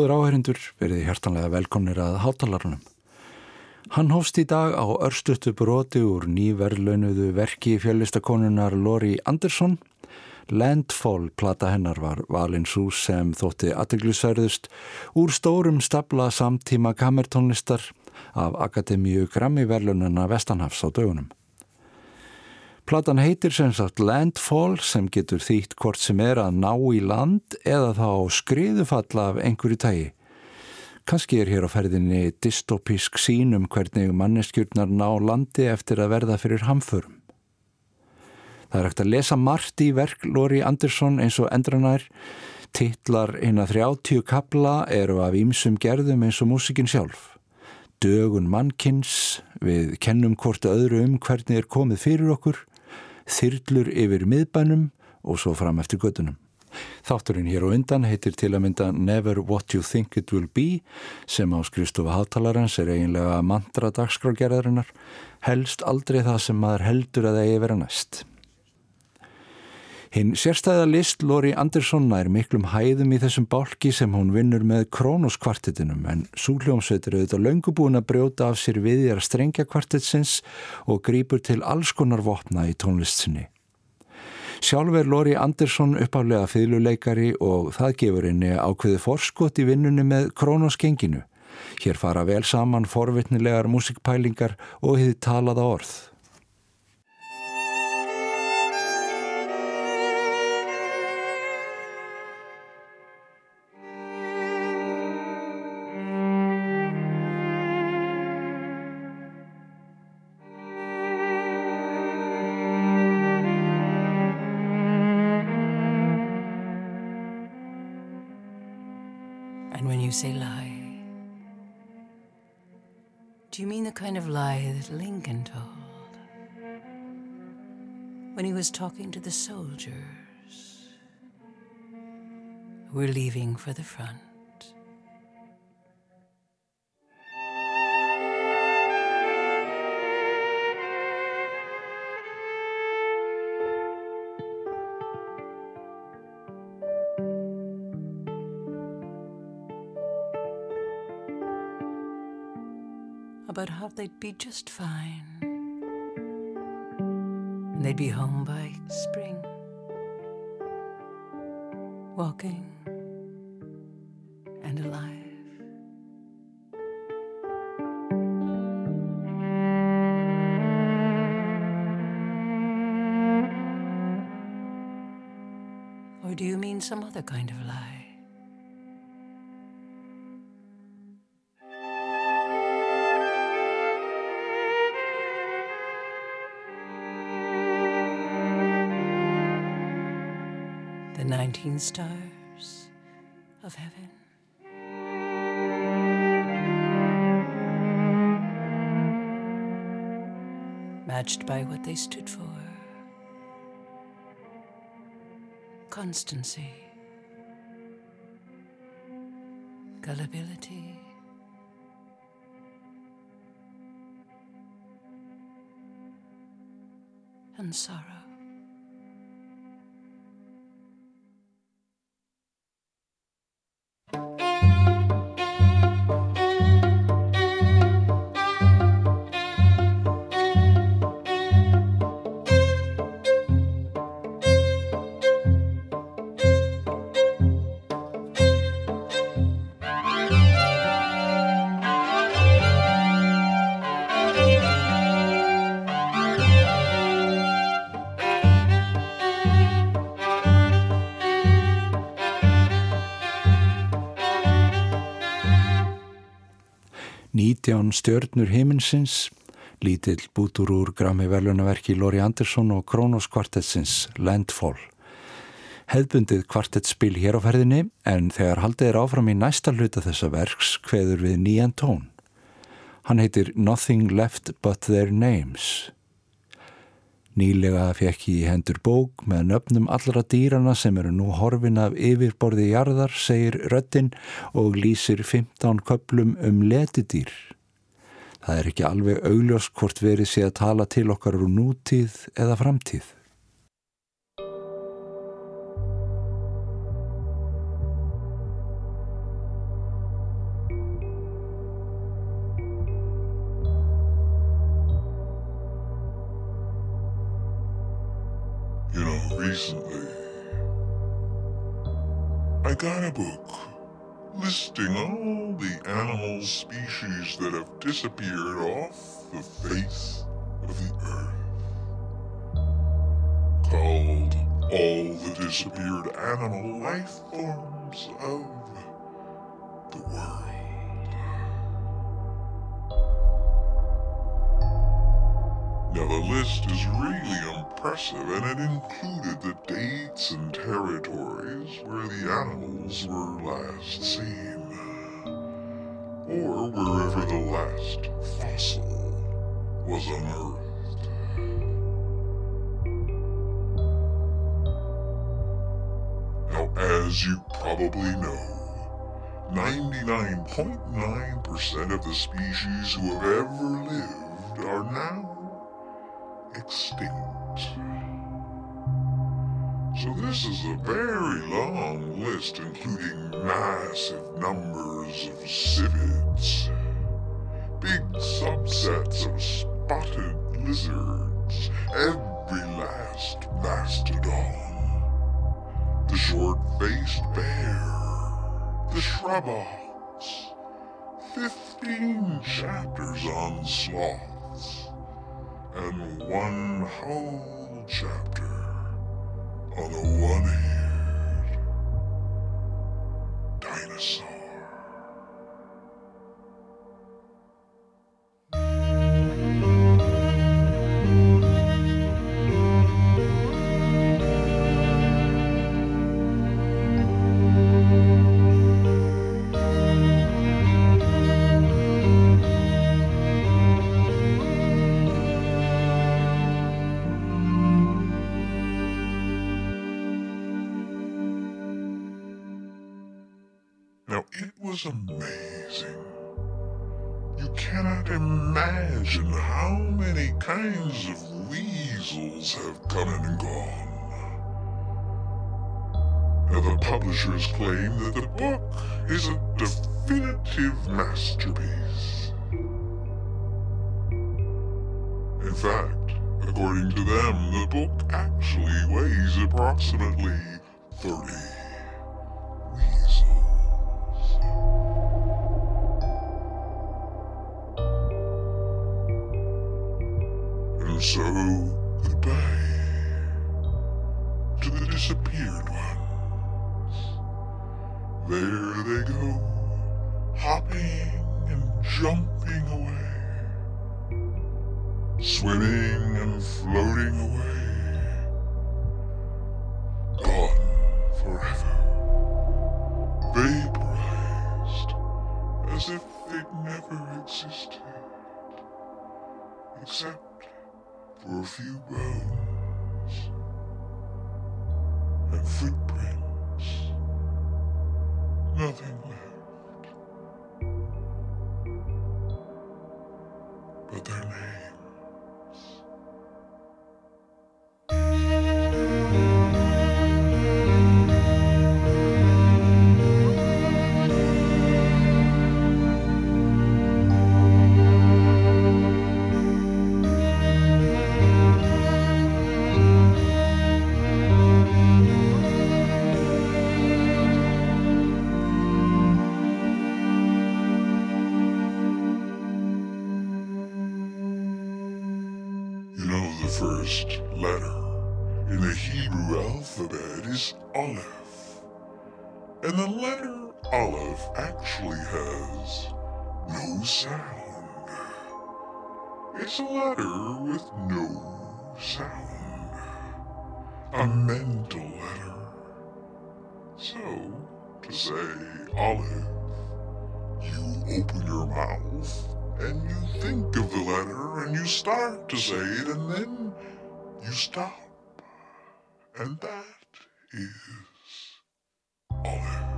Góður áherindur, verið hjartanlega velkomnir að hátalarunum. Hann hófst í dag á örstuttu broti úr nýverðlaunuðu verki fjöllistakonunar Lori Andersson. Landfall plata hennar var valin svo sem þótti aðteglusverðust úr stórum stabla samtíma kamertónlistar af Akademíu Grammi verðlaununa Vestanhafs á dögunum. Platan heitir sem sagt Landfall sem getur þýtt hvort sem er að ná í land eða þá skriðufalla af einhverju tægi. Kanski er hér á ferðinni dystopísk sínum hvernig manneskjurnar ná landi eftir að verða fyrir hamförum. Það er ekkert að lesa margt í verk Lori Andersson eins og endranær. Tittlar eina 30 kabla eru af ímsum gerðum eins og músikinn sjálf. Dögun mannkins, við kennum hvort öðru um hvernig er komið fyrir okkur þyrlur yfir miðbænum og svo fram eftir gödunum. Þátturinn hér á undan heitir til að mynda Never What You Think It Will Be sem á skrifstofa hátalarans er eiginlega mantra dagskrágerðarinnar helst aldrei það sem maður heldur að það eigi vera næst. Hinn sérstæða list Lori Andersson er miklum hæðum í þessum bálki sem hún vinnur með krónoskvartetinum en súljómsveitur auðvitað löngubúin að brjóta af sér viðjar strengja kvartetsins og grýpur til alls konar vopna í tónlistinni. Sjálf er Lori Andersson uppálega fylguleikari og það gefur henni ákveði forskot í vinnunni með krónoskenginu. Hér fara vel saman forvitnilegar músikpælingar og hefði talaða orð. You say lie, do you mean the kind of lie that Lincoln told when he was talking to the soldiers who were leaving for the front? They'd be just fine. And they'd be home by spring, walking and alive. Or do you mean some other kind of lie? Stars of heaven. Matched by what they stood for constancy, gullibility. And sorrow. 19 stjörnur heiminsins, lítill bútur úr grammi velunaverki Lori Andersson og Kronos kvartetsins Landfall. Hefðbundið kvartetspil hér á ferðinni en þegar haldið er áfram í næsta hluta þessa verks hveður við nýjan tón. Hann heitir Nothing Left But Their Names. Nýlega fekk ég í hendur bók með nöfnum allra dýrana sem eru nú horfin af yfirborði jarðar, segir Röttin og lýsir 15 köplum um letidýr. Það er ekki alveg augljós hvort verið sé að tala til okkar úr nútíð eða framtíð. You know, recently I got a book listing all the animal species that have disappeared off the face of the earth. Called All the Disappeared Animal Life Forms of the World. Now the list is really impressive and it included the dates and territories where the animals were last seen. Or wherever the last fossil was unearthed. Now as you probably know, 99.9% of the species who have ever lived are now extinct. So this is a very long list including massive numbers of civids, big subsets of spotted lizards, every last mastodon, the short-faced bear, the shrub ox, 15 chapters on sloths, and one whole chapter on a one-eared it was amazing. You cannot imagine how many kinds of weasels have come and gone. Now, the publishers claim that the book is a definitive masterpiece. In fact, according to them, the book actually weighs approximately 30 it and then you stop. And that is Olive.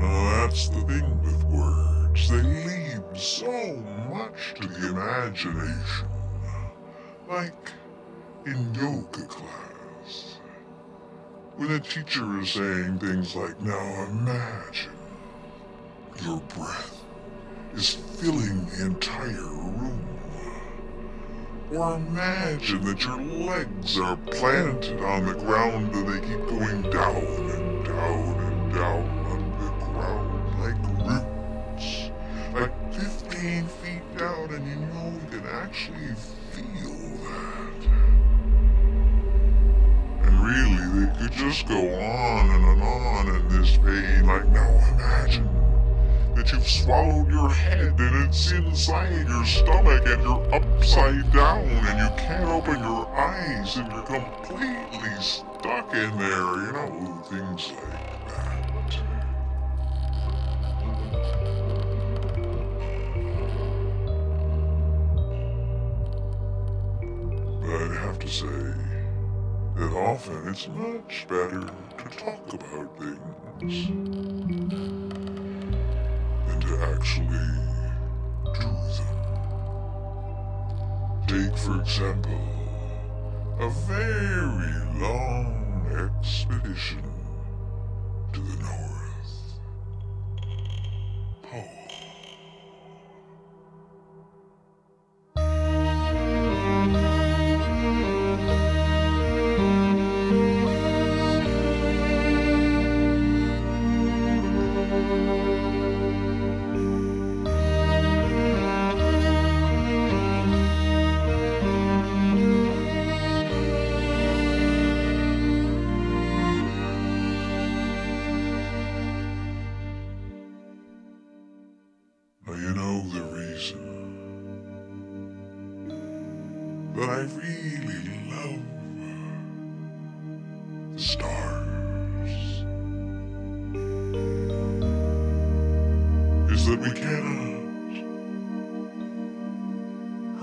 That's the thing with words. They leave so much to the imagination. Like in yoga class. When a teacher is saying things like, now imagine your breath is filling the entire room. Or imagine that your legs are planted on the ground and they keep going down and down and down on the ground like roots. Like 15 feet down and you know you can actually just go on and on in this vein. Like now imagine that you've swallowed your head and it's inside your stomach and you're upside down and you can't open your eyes and you're completely stuck in there, you know, things like that. But I'd have to say often it's much better to talk about things than to actually do them. Take, for example, a very long expedition to the North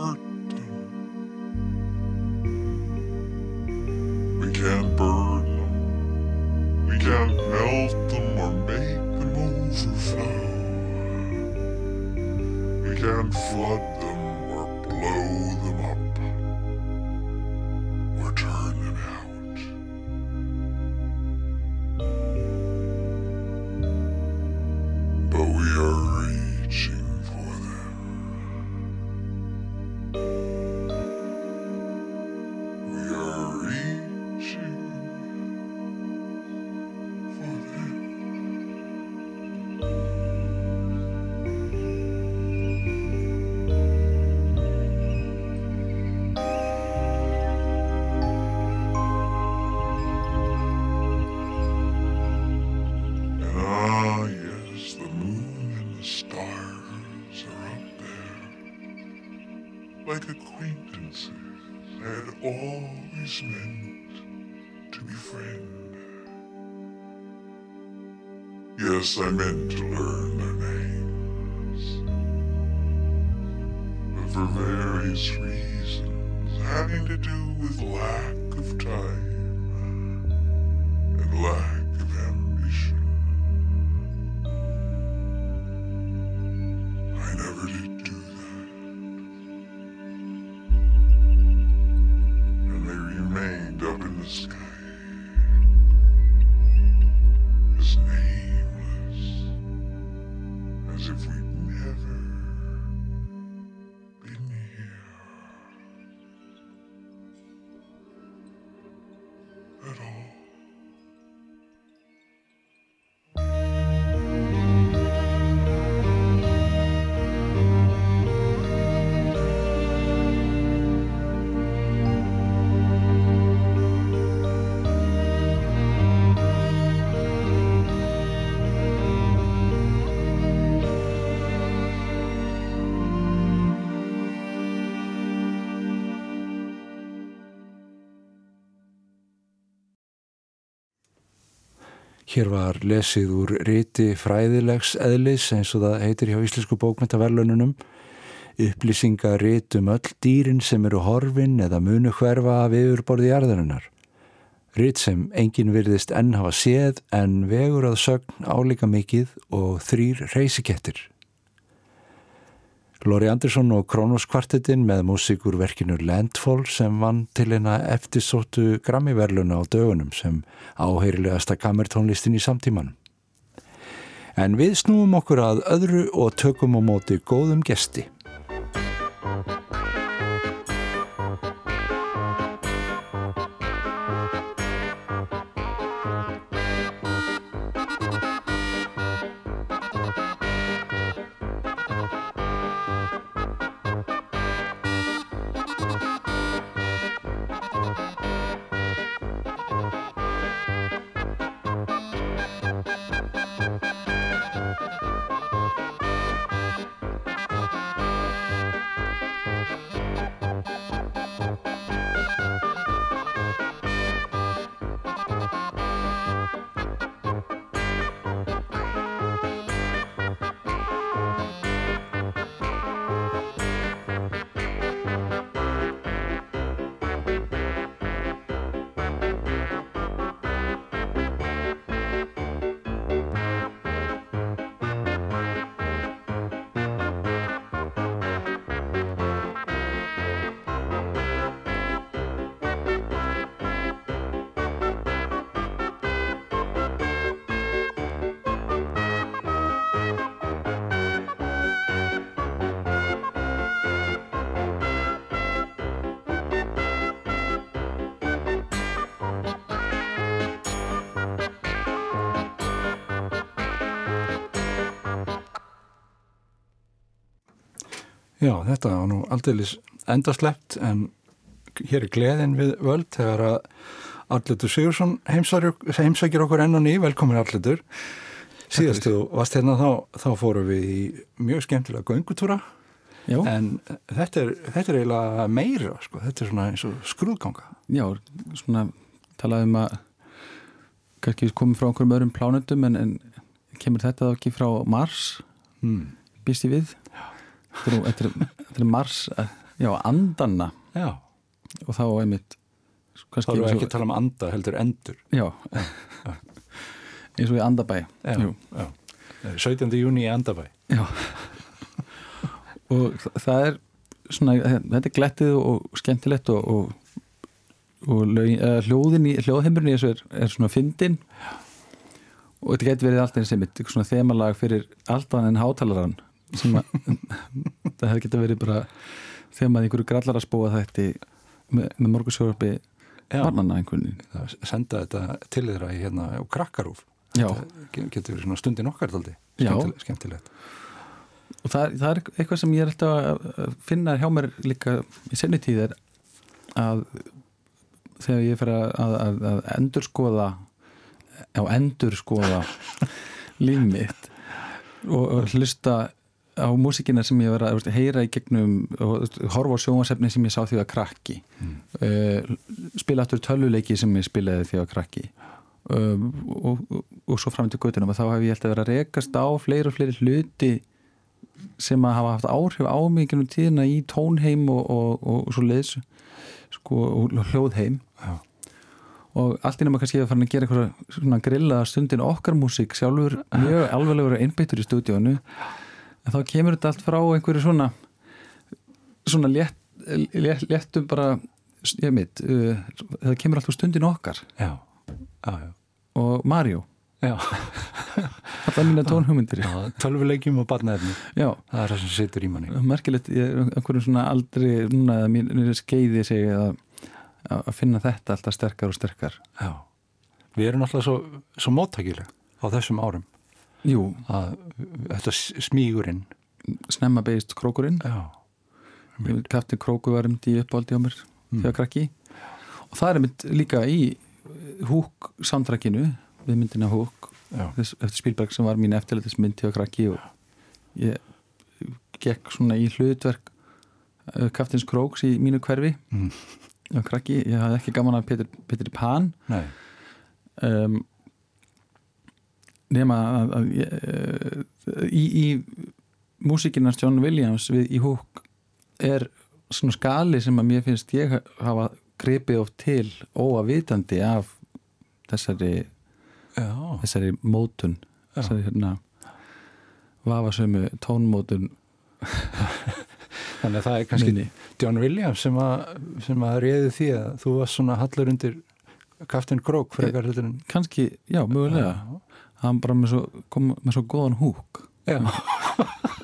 on. Hér var lesið úr riti fræðilegs eðlis eins og það heitir hjá Íslensku bókmyndaverlununum upplýsinga rit um öll dýrin sem eru horfin eða munu hverfa af yfirborði jarðarinnar. Rit sem enginn virðist enn hafa séð en vegur að sögn álíka mikið og þrýr reysikettir. Lori Andersson og Kronos kvartettin með músíkur verkinu Landfall sem vann til eina eftirsóttu Grammy-verluna á dögunum sem áheyrilegasta kamertónlistin í samtímanum. En við snúum okkur að öðru og tökum á móti góðum gesti. Já, þetta var nú aldeilis endaslept en hér er gleðin við völd þegar að Arlitur Sigursson heimsækir okkur enn og ný, velkomin Arlitur síðast þú varst hérna þá, þá fórum við í mjög skemmtilega göngutúra. Já, en þetta er, þetta er eiginlega meira sko. þetta er svona eins og skrúðganga. Já, svona talaði um að kannski komum frá einhverjum öðrum plánutum en, en kemur þetta þá ekki frá Mars? Hmm. býst ég við? Er, þetta er, er Mars eh, já, andanna. Já, og þá einmitt þá kannski erum við ekki og- að tala um anda heldur endur. Já, eins og í andabæ. Já, Jú. já. 17. júni í Andabæ. Já. Og þa- það er svona, þetta er glettið og skemmtilegt og, og, og lögin, uh, hljóðin í, hljóðheimurinn í þessu er, er svona fyndin og þetta getur verið alltaf eins einmitt, svona þemalag fyrir alltaf en hátalaran sem að það hefði getið verið bara þemað einhverju grallara spóa þetta með, með morgursjórfi Já. barnanna einhvern veginn. Senda þetta til þeirra í hérna á krakkarúf getur verið svona stundin okkar skemmtilegt, skemmtilegt. og það, það er eitthvað sem ég er alltaf að að finna hjá mér líka í senni tíð er að þegar ég fer að, að, að, að endurskoða á endurskoða líf mitt og, og hlusta á músikina sem ég var að heyra í gegnum og veist, horfa á sjónvarsefni sem ég sá því að krakki mm. spila aftur tölvuleiki sem ég spilaði því að krakki um, og, og, og svo fram til göttunum og þá hef ég alltaf verið að rekast á fleiri og fleiri hluti sem að hafa haft áhrif á mig gennum tíðina í tónheim og, og, og svo leiðs sko, og hljóðheim Já. og allt innum að kannski að fara að gera eitthvað svona grilla stundin okkar músík sjálfur mjög alveglegur og einbeittur í stúdíónu en þá kemur þetta allt frá einhverju svona svona létt, létt, léttum bara ég mitt, uh, það kemur allt úr stundin okkar. Já, já, já. og Mario, allar mína tónhugmyndir. Já tölvuleikjum og barnaefni. Það er það sem situr í manni. Merkilegt ég er einhverjum svona aldrei núna mér er skeiði sig að, að finna þetta alltaf sterkar og sterkar. Já, við erum alltaf svo, svo móttækileg á þessum árum Jú, að þetta smígurinn. Snemma beigist krókurinn. Já, Kaftin Krókur var um því uppáldi á mér Mm. þegar krakki. Og það er mynd líka í húk samtrakinu við myndina húk já, eftir Spielberg sem var mín eftirleitis mynd þegar krakki og ég gekk svona í hlutverk uh, Kaftins Króks í mínu hverfi. Mm. krakki, ég hafði ekki gaman að Pan. Nei. Um, nema að, að ég, uh, í, í músikinnars John Williams við í húk er svona skali sem að mér finnst ég hafa gripið oft til óavitandi af þessari, Já, þessari mótun Já. þessari hérna vafasömu tónmótun þannig að það er kannski minni. John Williams sem að, sem að reyði því að þú varst svona hallur undir Kaftin Krók frekar en kannski, já, mögulega Já. Hann bara með svo, kom með svo góðan húk. Já.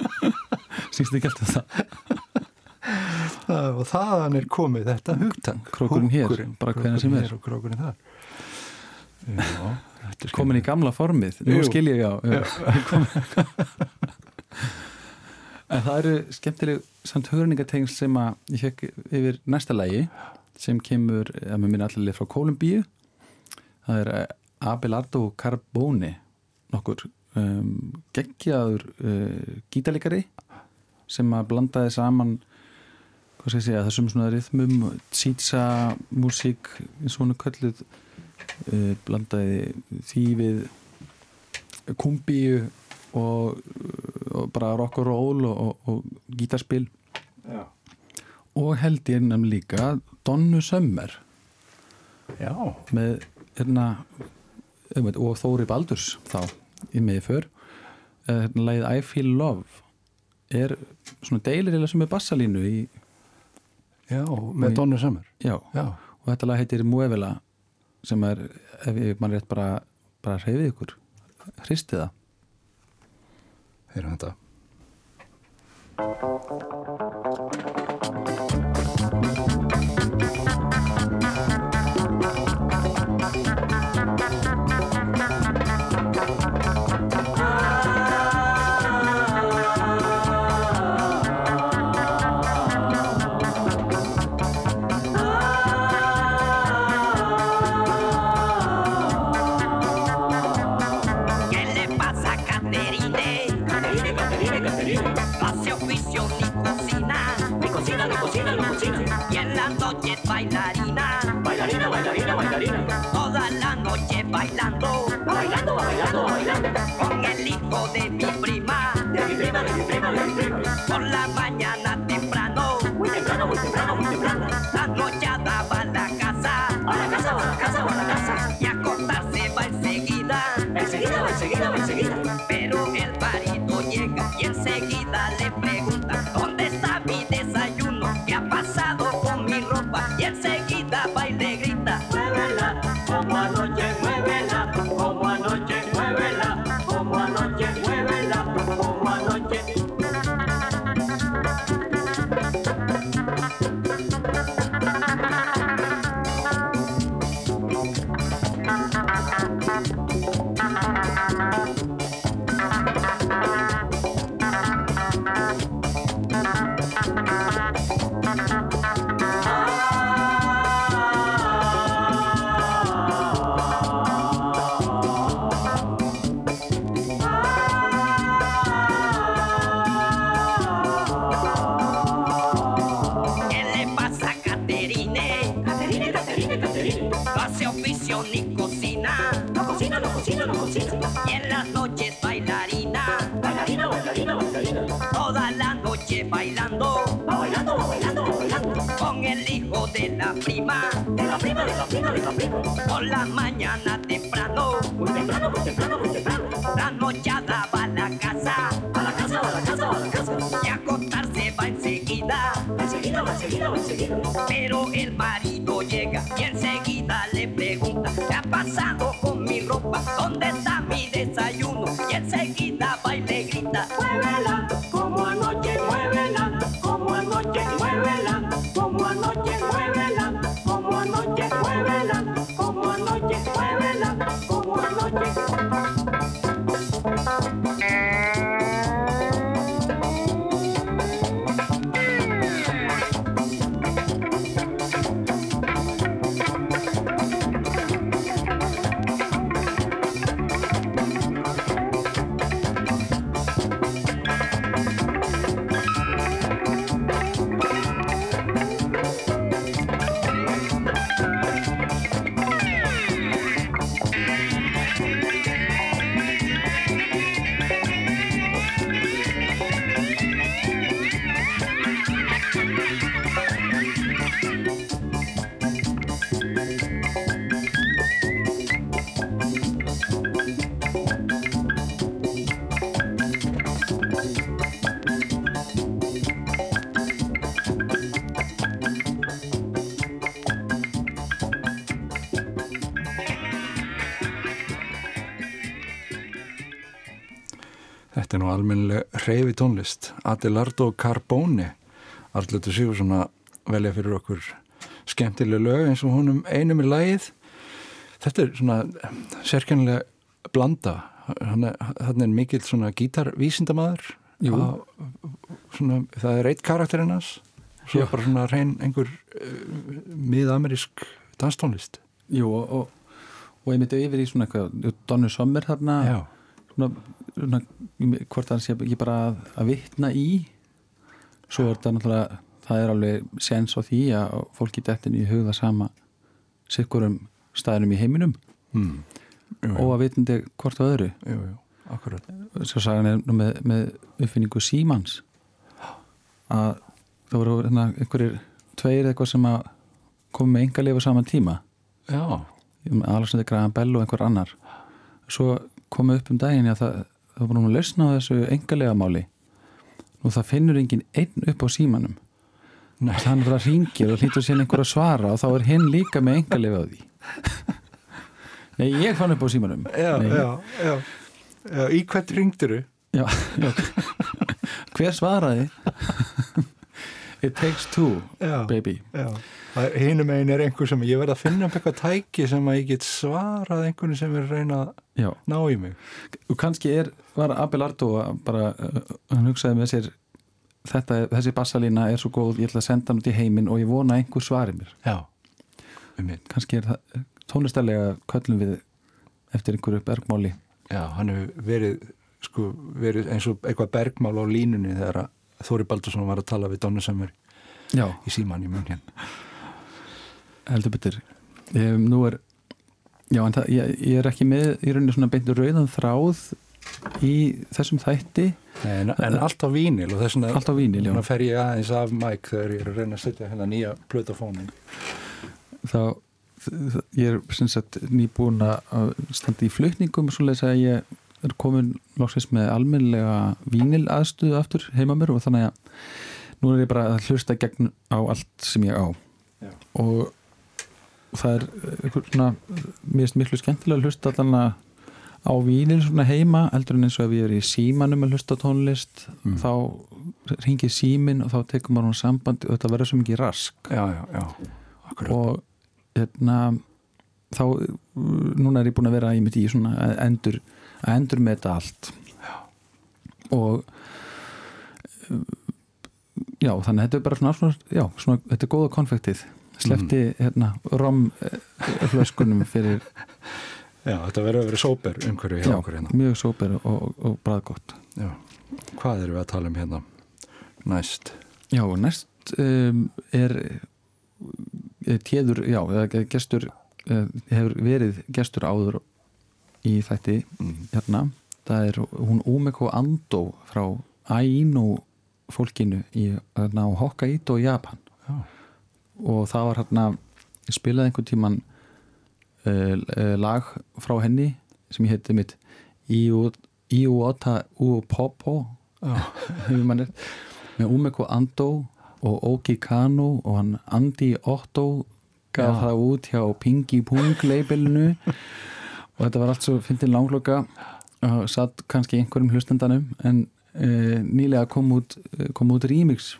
syngst ekki alltaf það? Og þaðan er komið þetta. Hugtang Krókurinn hér, bara hvenær sem er. krókurinn þar. Já, komin í gamla formið, nú skil ég já. en það eru skemmtileg samt hugrenningategn sem að ég fekk yfir næsta lægi sem kemur, að mér minna allir frá Kolumbíu það er eh, Abelardo Carbone nokkur um, geggjaður uh, gítalikari sem að blandaði saman hvað skal ég segja, þessum svona rithmum tsítsa músík er kölluð uh, blandaði því við kumbíu og, og bara rock og roll og, og, og gítarspil Já. og held ég nefn líka Donnu Sömmer Já, með hérna og Þóri Baldurs þá í miði för. Hérna lagið I Feel Love er svona deilirilega sem er bassalínu í, já, með Í- Donnu Summer. Já, Já, og þetta lag heitir Muevela sem er, ef mann rétt bara bara hreyfið ykkur. Hristið það. Heyrum þetta Por la mañana encanta mi desayuno y enseguida baile grita. ¡Muévelo! Reyfi tónlist. Adelardo Carbone, Arlötu Sigursson að velja fyrir okkur skemmtileg lög eins og honum einum er lagið. Þetta er svona sérkennilega blanda. Hann er, hann er mikill svona svona, það er eitt karakterinn hans. Svo Já. bara svona reyn einhver uh, miðamerísk danstónlist. Jú, og, og, og ég myndi yfir í svona eitthvað Donny Sommer þarna Já. Svona, hvort það sé ekki bara að, að vitna í. Svo er þetta náttúrulega það er alveg sens á því að fólk geti eftir í hugða sama sikkurum staðinum í heiminum. Mm. Jú, og að vitandi hvort og öðru. Jú, jú, svo sagan er nú með, með uppfinningu símans. Að það voru hérna, einhverjir tveir eitthvað sem að koma með enga lifa saman tíma. Já, Alexander Graham Bell og einhver annar. Svo komu upp um daginn að það, það var nú að lausna á þessu engalega máli og það finnur engin einn upp á símanum Nei. þannig að það ringir og hlýtur sér einhver að svara og þá er hinn líka með engalega á því Nei, ég fann upp á símanum já, Nei, já, já. já Í hvert ringduru? já, já. Hver svaraði? It takes two, Já, baby. Hínum einn er einhver sem ég verð að finna upp eitthvað tæki sem að ég get svarað einhvern sem er reyna að ná í mig. Og kannski er, var Abelardo að bara, uh, hann hugsaði með sér þetta, þessi bassalína er svo góð ég ætla að senda hann út í heiminn og ég vona einhver svari mér. Já, um kannski er það tónlistarlega köllum við eftir einhverju bergmáli. Já, hann hefur verið, sko, verið eins og eitthvað bergmál á línunni þegar að Þóri Baldursson var að tala við Donna Summer Já, í síman í mun hérna. Heldur betur. Um, Nú er Já, en það, ég, ég er ekki með í rauninni svona beintu rauðan þráð í þessum þætti. En, en allt á vínil og þess vegna fer ég aðeins af mæk þegar ég er að reyna að setja hérna nýja plötafónin þá ég er sem sagt nýbúin að standa í flutningum svo leiðis að ég er komin loksins með almennlega vínil aðstöðu aftur heima mér og þannig að nú er ég bara að hlusta gegn á allt sem ég á Já. og það er einhver svona mér finnst miklu skemmtilega að hlusta að á vínil svona heima heldur en eins og ef ég er í símanum að hlusta tónlist Mm. þá ringir símin og þá tekur maður hún samband og þetta verður svo mikið rask Já, já, og hérna þá, núna er ég búin að vera í mitt í svona endur að endur með þetta allt. Já. og uh, já, þannig að þetta er bara svona, svona, já, svona þetta er góða konfektið. Slefti hérna rom eh, fyrir Já, þetta verður að vera sóper umhverju hjá já, okkur hérna. mjög sóper og, og, Já, hvað erum við að tala um hérna næst? já, næst um, er er téður, já, eða gestur hefur verið gestur áður í þætti. Mm. hérna, það er hún Umeko Ando frá Ainu fólkinu í hérna, Hokkaido, Japan. Já. og það var hérna spilaði einhvern tíman uh, lag frá henni sem ég heiti mitt Iu- Iuota Uopopo með Umeko Ando og Oki Kano og hann Andi Otto gaf það út hjá Pingi Pung labelinu og þetta var allt svo fyndin langloka og satt kannski einhverjum hlustendanum en uh, nýlega kom út, eh, kom út remix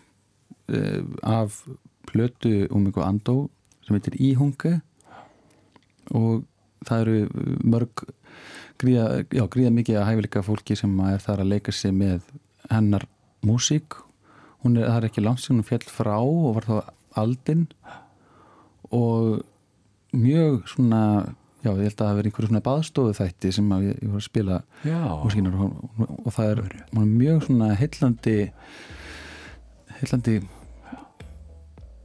uh, af plötu Umeko Ando sem heitir Íhunge og það eru mörg gríða, já, gríða mikið að hæfileika fólki sem er þar að leika sig með hennar músík. Hún er, það er ekki langt sem hún fjall frá og var þá aldinn og mjög svona já, ég held að það hafi verið einhverju svona baðstofu þætti sem ég, ég var að spila músíkinar og, og, það er mjög svona heillandi heillandi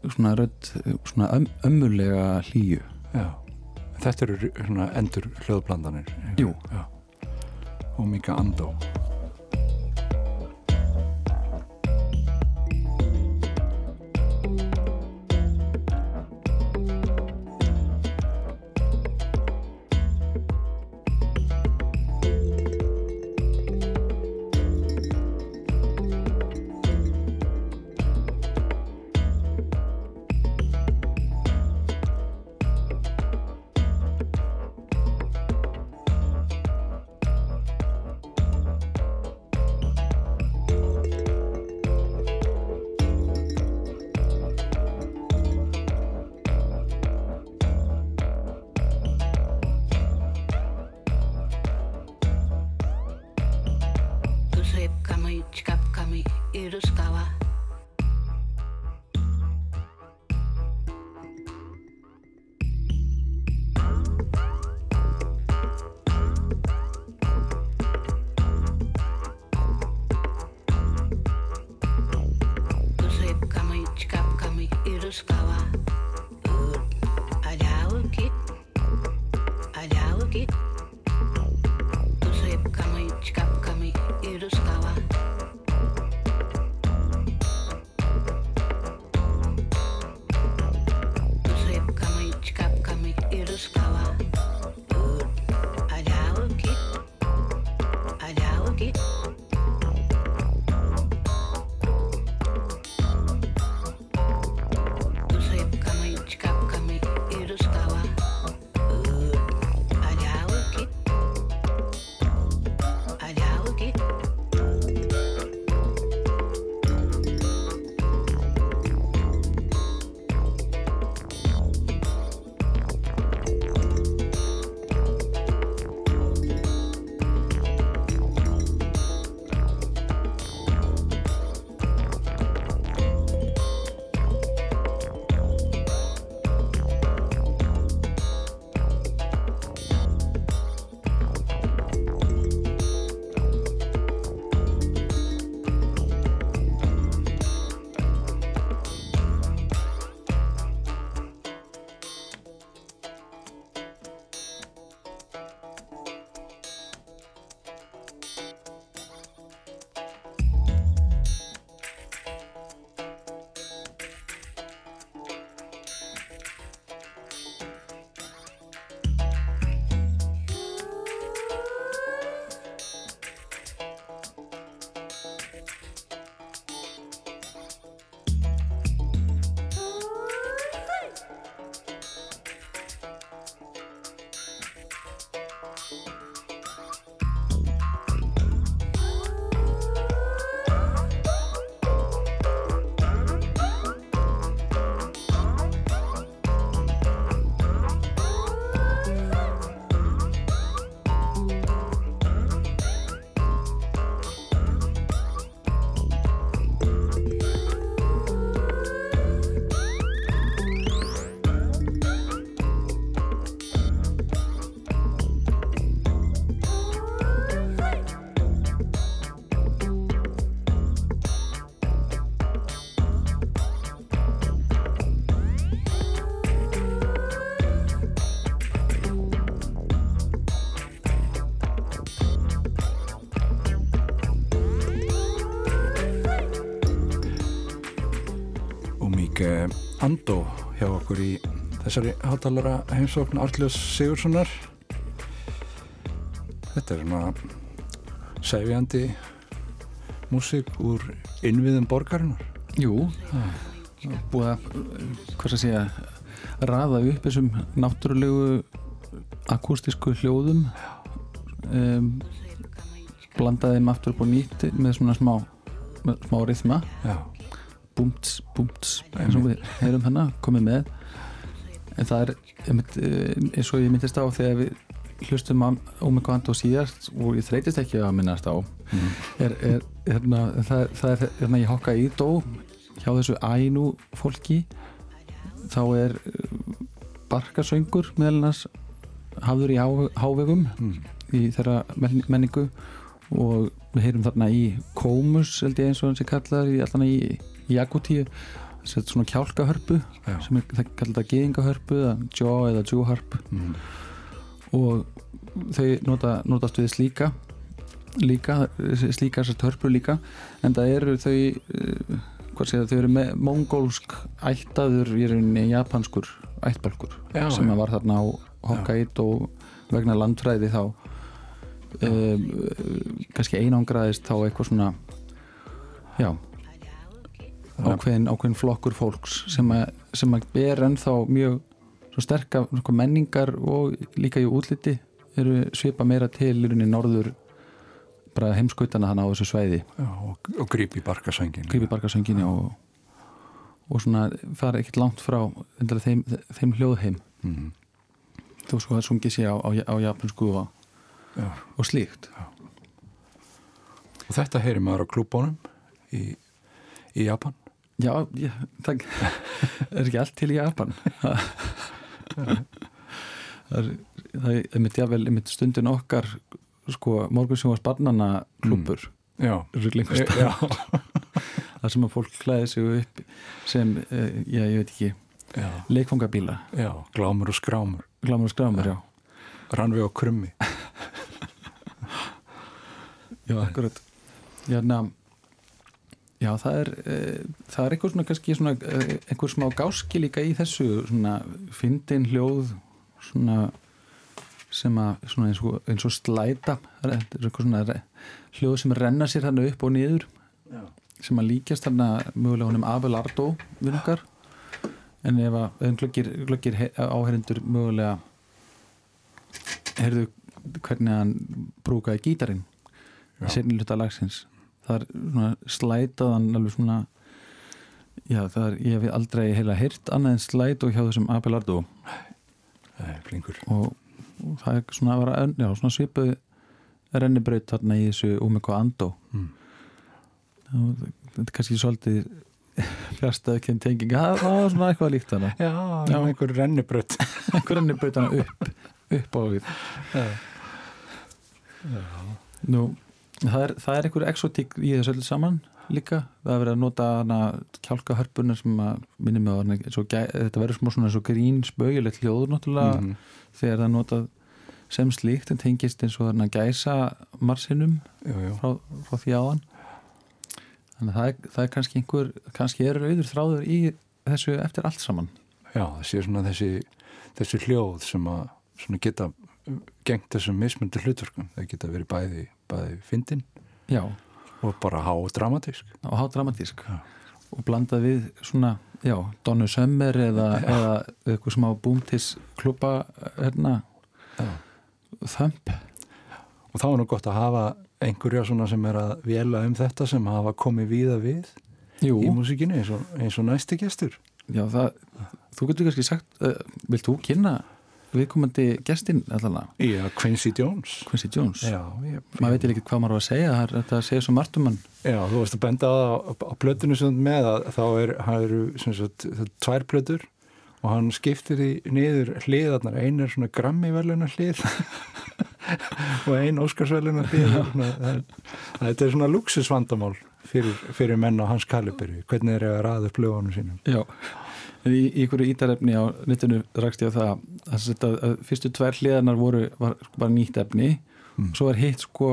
svona rödd svona öm, ömmulega hlýju já. Þetta eru svona endur hljóðblandanir Jú. já. Og Mika Andó Andó hjá okkur í þessari hátalara heimsókn Arljós Sigurssonar Þetta er svona sefjandi músík úr innviðum borgarinnar. Jú, búið að hvað að segja raða upp þessum náttúrulegu akústísku hljóðum. Um, blandaði aftur upp á nýtt með svona smá, smá rithma. Já, búmts, búmts eins og við heyrum þannig, komið með. En það er eh, eins og ég myndist á þegar við hlustum á Omega Ando síðast og ég þreytist ekki að minnast á er, er, hérna, það, það er hérna ég hokka í dó hjá þessu ænu fólki. Þá er eh, barkasöngur meðal annars hafður í há, hávegum í þeirra men- menningu. Og við heyrum þarna í Kómus held ég eins og hann sé kallar í allan í, í Jakutíu sett svona kjálkahörpu Já. sem er það kallar þetta geðingahörpu eða jaw eða jewharp Mm. og þau nota, notast við slíka líka, slíka þessar törpur líka en það eru þau uh, hvað segja, þau eru mongólsk ættaður í rauninni japanskur ættbalkur Já, sem já. var þarna á Hokkaido vegna landfræði þá um, kannski einangraðist þá eitthvað svona já ákveðin, ákveðin flokkur fólks sem að, sem ber ennþá mjög svo sterka svona menningar og líka í útliti eru svipa meira til í norður bara heimskautana hann á þessu sveiði Já, og, og grípi barkasöngin grípi barkasönginni og, og svona fara ekkert langt frá þeim, þeim hljóðheim. Mm. þó svo að sungið sé á, á, á japansku og, Já. og slíkt. Og og þetta heyri maður á klúbónum í, í Japan Já, já það er ekki allt til í Japan. Það er einmitt jável einmitt stundin okkar sko morgunsjónvars barnana já, ruglingust já, það sem að fólk klæði sig upp sem, eh, já ég veit ekki já, leikfangabíla, já, glámur og skrámur. Glámur og skrámur, já. rannveg og krummi. Já, akkurat. Jörna, Já, það er e, það er einhver svona kannski svona e, einhver smá gáski líka í þessu svona fyndin hljóð svona sem að svona eins og, eins og slæta það er eitthvað svona hljóð sem renna sér þarna upp og niður Já. sem að líkjast þarna mögulega honum Abelardo vinnungar en ef að glöggir, glöggir áherindur mögulega heyrðu hvernig hann brúkaði gítarinn í hluta lagsins það er svona slætaðan alveg svona já það er, ég hef aldrei heila heyrt annað en slæt og hjá þessum Abelardo. Nei, flinkur og, og það er svona, að vera, já, svona svipuð rennibraut þarna í þessu Umeko Ando. Mm. og þetta er kannski svolítið fjárstæðu kemd tenging. Það það var svona eitthvað líkt þarna. Já, Já. einhver rennibrödd einhver rennibraut hana upp upp á við. Nú, það er, það er einhver exotík í þessu öllu saman líka það er verið að nota hana kjálka hörpunar sem að minni mig á hana þetta verður smá svona og grín spögilegt hljóður náttúrulega Mhm. þegar það notað sem slíkt en tengist eins og þarna gæsa marsinum Jú, jú. frá, frá því áðan þannig að það er, það er kannski einhver kannski er auður þráður í þessu eftir allt saman Já, það sé svona þessi, þessi hljóð sem að svona geta gengt þessum mismundu hlutverkum. Það geta verið bæði, bæði fyndin og bara há dramatísk. og há dramatísk Já. og blandað við svona já, Donnu Sömmer eða, eða eitthvað smá búmtis klúpa hérna þömp Og þá er nú gott að hafa einhverja svona sem er að vela um þetta sem hafa komið víða við Jú, í músikinni eins og, eins og næsti gestur. já, það, þú getur kannski sagt uh, vilt þú kynna viðkomandi gestinn allavega, Já, Quincy Jones. Quincy Jones. Já, ég, maður veit ekki hvað maður var að segja er- þetta segir svo margt um hann. Já, þú varst að benda á, plötunum sem með að þá er, eru sem sagt, eru tvær plötur og hann skiptir því niður hliðarnar, ein er svona grammi veluna hlið og ein Óskarsveluna hlið þetta er svona luxusvandamál fyrir, fyrir menn á hans kaliberi hvernig er að ræða upp lögunum sínum. Já, í, einhverju ítarefni á netinu rakst ég á það að, að, að fyrstu tvær hliðarnar voru var, var nýtt efni. Mm. svo var hitt sko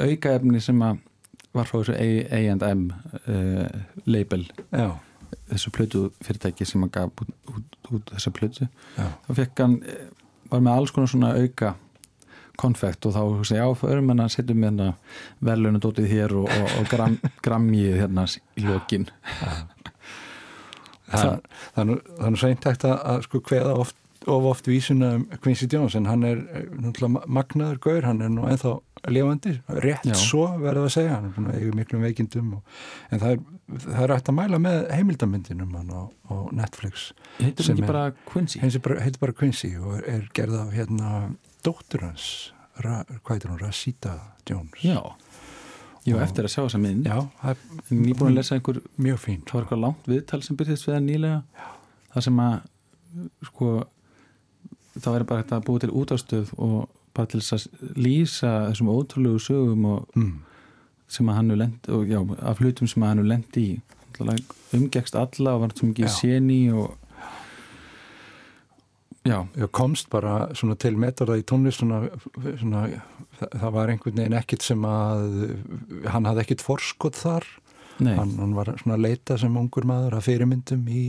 auka efni sem að var frá þessu A&M uh, label. Já, þessu plötu fyrirtæki sem að gaf út, út, út þessa plötu. Já, þá fekk hann, eh, var með alls konar svona auka konfekt og þá hugsa ég á förum en að setjum hérna velunadótið hér og, og, og gram, grammið hérna í lokin. Það, það, það er nú seint hægt að, að sko kveða oft of oft vísuna um Quincy Jones en hann er eh, náttúrulega magnaður gaur, hann er nú ennþá lifandi, rétt Já. svo verður að segja, hann er að eiga miklum veikindum og, en það er, það er hægt að mæla með heimildamyndinum hann á, á Netflix heitir hann ekki er- bara Quincy? Heitir bara, Quincy og er, er gerð af hérna dóttur hans Ra, hvað heitir hún, Rasita Jones. Já, Og- eftir að sjá þessa mynd. Já, það er en ég er búin að lesa einhver, mjög fín. Það var eitthvað langt viðtal sem byrðist við það nýlega. Það sem að sko það væri bara að búa til útastöð og bara til að lýsa þessum ótrúlegu sögum og mm. sem að hann er lend og já, af hlutum sem að hann er lend í. Umgekst alla og var svo mikið Já. séni og já, ég komst bara svona til metorða í tónlist svona, svona það, það var einhvern veginn ekkit sem að hann hafði ekkit forskot þar. Hann, hann var svona að leita sem ungur maður að fyrirmyndum í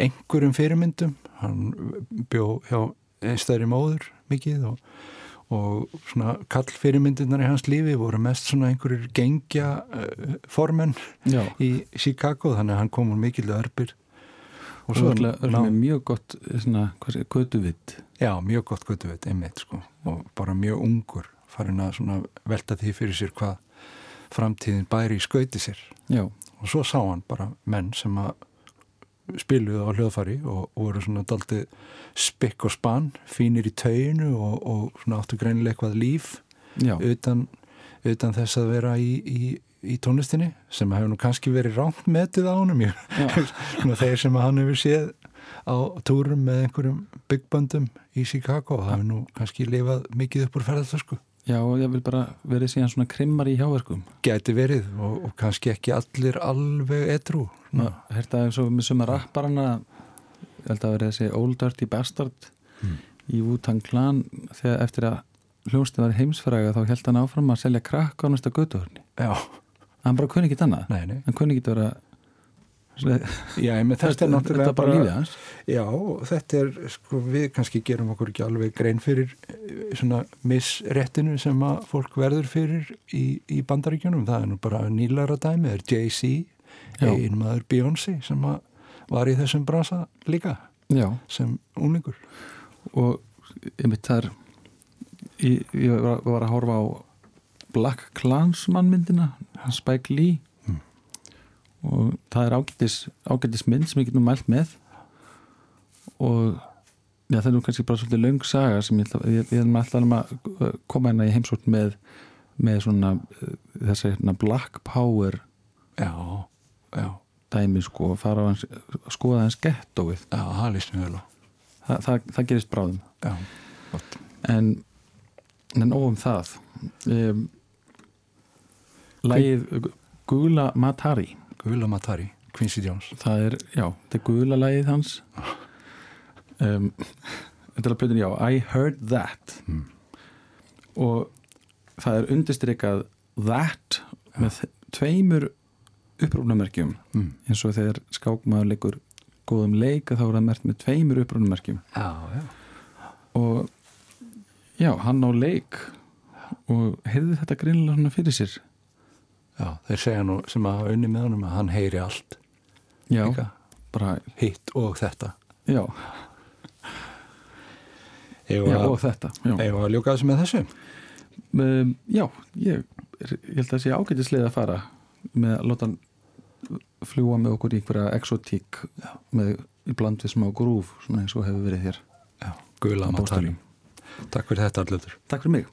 einhverjum fyrirmyndum. Hann bjó hjá einstæðri móður mikið og, og svona kall fyrirmyndirnar í hans lífi voru mest svona einhverjur gengja uh, formenn já. í Chicago þannig að hann kom úr mikil örbir og svo er mjög gott sé, kötuvitt Já, mjög gott götu veit, einmitt sko. Og bara mjög ungur farin að svona velta því fyrir sér hvað framtíðin bæri í skauti sér. Já, og svo sá hann bara menn sem að spiluðu á hljóðfari og, og voru svona daldið spikk og spann, fínir í tauginu og, og svona áttu greinilega eitthvað líf utan, utan þess að vera í, í, í tónlistinni sem hefur nú kannski verið rámt metið á honum. Þeir sem hann hefur séð á túrum með einhverjum byggböndum í Chicago það hefur nú kannski lifað mikið upp úr ferðartösku Já, og ég vil bara verið síðan svona krimmar í hjáverkum geti verið og, og kannski ekki allir alveg edru Ná, Hérta eins og með suma rapparana ég held að verið þessi Old Dirty Bastard í Wu-Tang Clan þegar eftir að hljónstu var heimsfræga þá held hann áfram að selja krakk á næsta götuhörni Já, hann bara kunni ekki annað nei, nei hann kunni ekki vera Já, með þetta er náttúrulega þetta bara lífið hans Já, þetta er, sko, við kannski gerum okkur ekki alveg grein fyrir eh, svona missréttinu sem að fólk verður fyrir í, í bandaríkjunum. Það er nú bara nýlara dæmi, það er Jay-Z, Já. einu maður Beyoncé sem að var í þessum bransa líka Já, sem úlingur. og ég mitt þar ég, ég var, var að horfa á Black Klansman myndina Spike Lee. Og það er ágætis, ágætis mynd sem ég get nú mælt með. Og já, það er nú kannski bara svolítið löng saga sem ég, ég, ég er með alltaf að koma hérna í heimsótt með, með svona uh, þessi hérna Black Power Já, já, dæmi sko og fara á hans, skoða hans gettóið. Já, það líst mér vel á. Þa, það, það gerist bráðum. Já, en en óum það. Um, Lægið Gula Matari. Gula Matari, Quincy Jones. það er, já, þetta er gula lægið hans. Um, þetta er plöðin, já, I heard that. Og það er undirstrykað that með tveimur upprúnamerkjum Mm. eins og þegar skákmaður leikur góðum leik að þá er það mert með tveimur upprúnamerkjum Já, já. og já, hann á leik og heyrði þetta greinilega svona fyrir sér Já, þeir segja nú sem að unni með honum að hann heyri allt, já, Líka. bara, hitt og þetta. já, Eða já og þetta já. að ljúka þessu með þessu? um, já, ég, ég held að það sé ágætislega að fara með að láta hann fljúa með okkur í einhverja exotík með í bland við smá grúf svona eins og hefur verið hér Já, Gula Á. Bóstalíum. Takk fyrir þetta allutur. Takk fyrir mig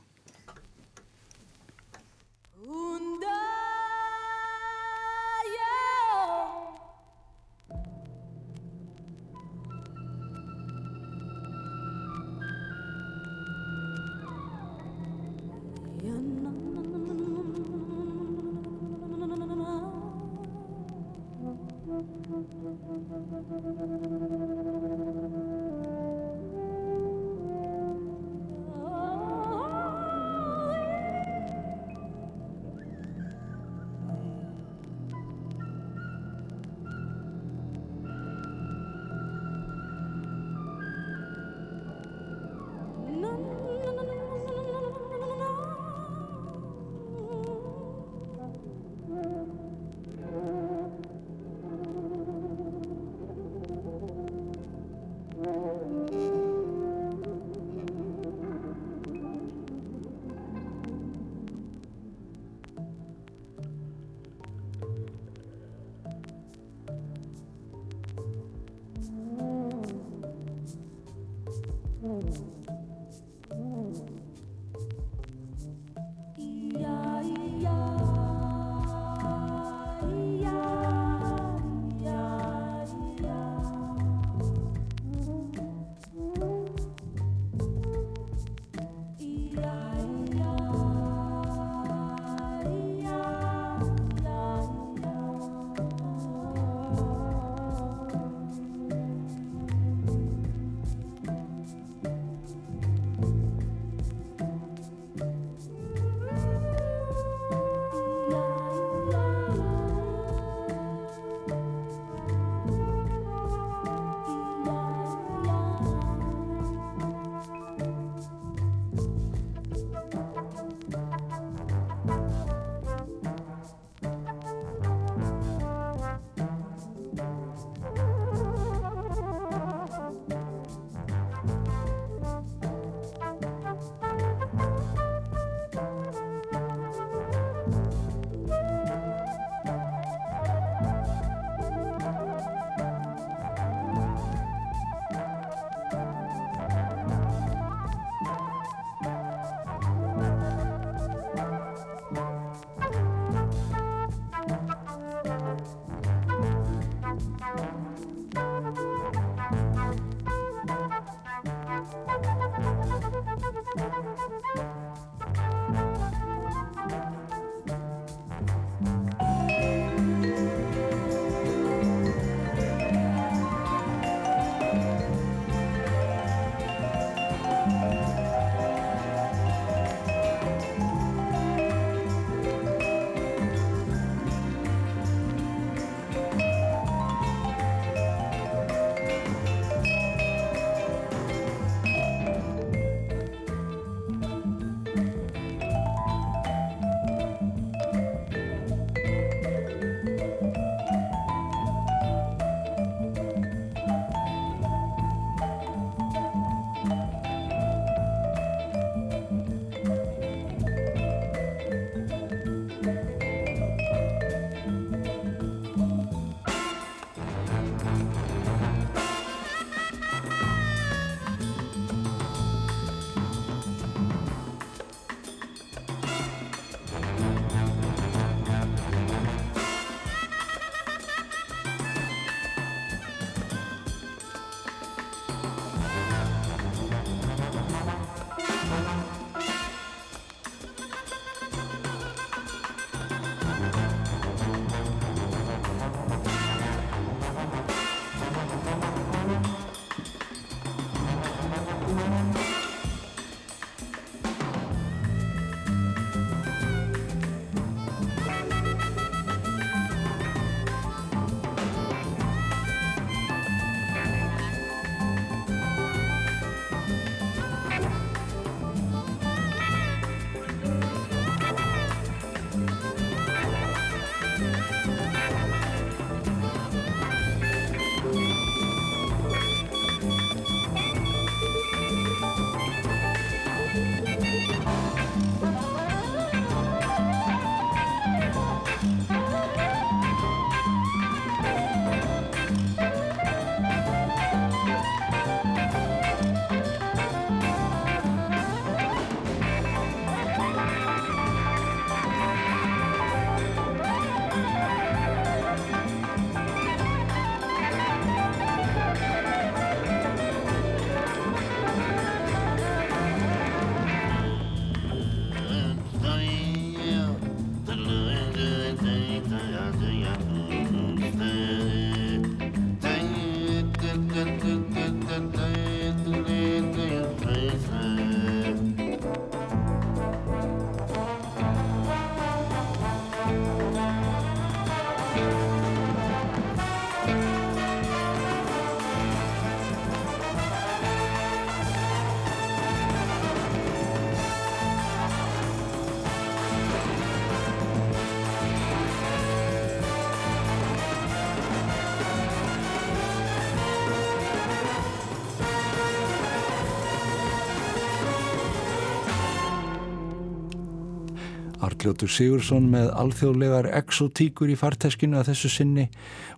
Arljótur Sigursson með alþjóðlegar exotíkur í farteskinu að þessu sinni.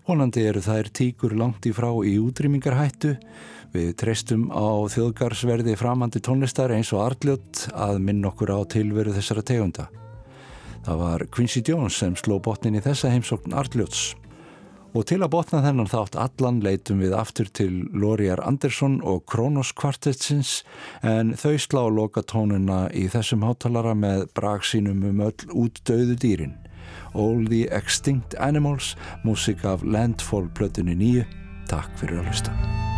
Vonandi eru þær tíkur langt í frá í útrýmingarhættu. Við treystum á þjóðgarsverði framandi tónlistar eins og Arljót að minn okkur á tilveru þessara tegunda. Það var Quincy Jones sem sló botnin í þessa heimsókn Arljóts. Og til að botna þennan þátt allan leitum við aftur til Lóriar Andersson og Kronos kvartetsins en þau slá loka tónuna í þessum hátalara með brag sínum um öll út döðu dýrin. All the Extinct Animals, músik af Landfall plötunni nýju. Takk fyrir að hlusta.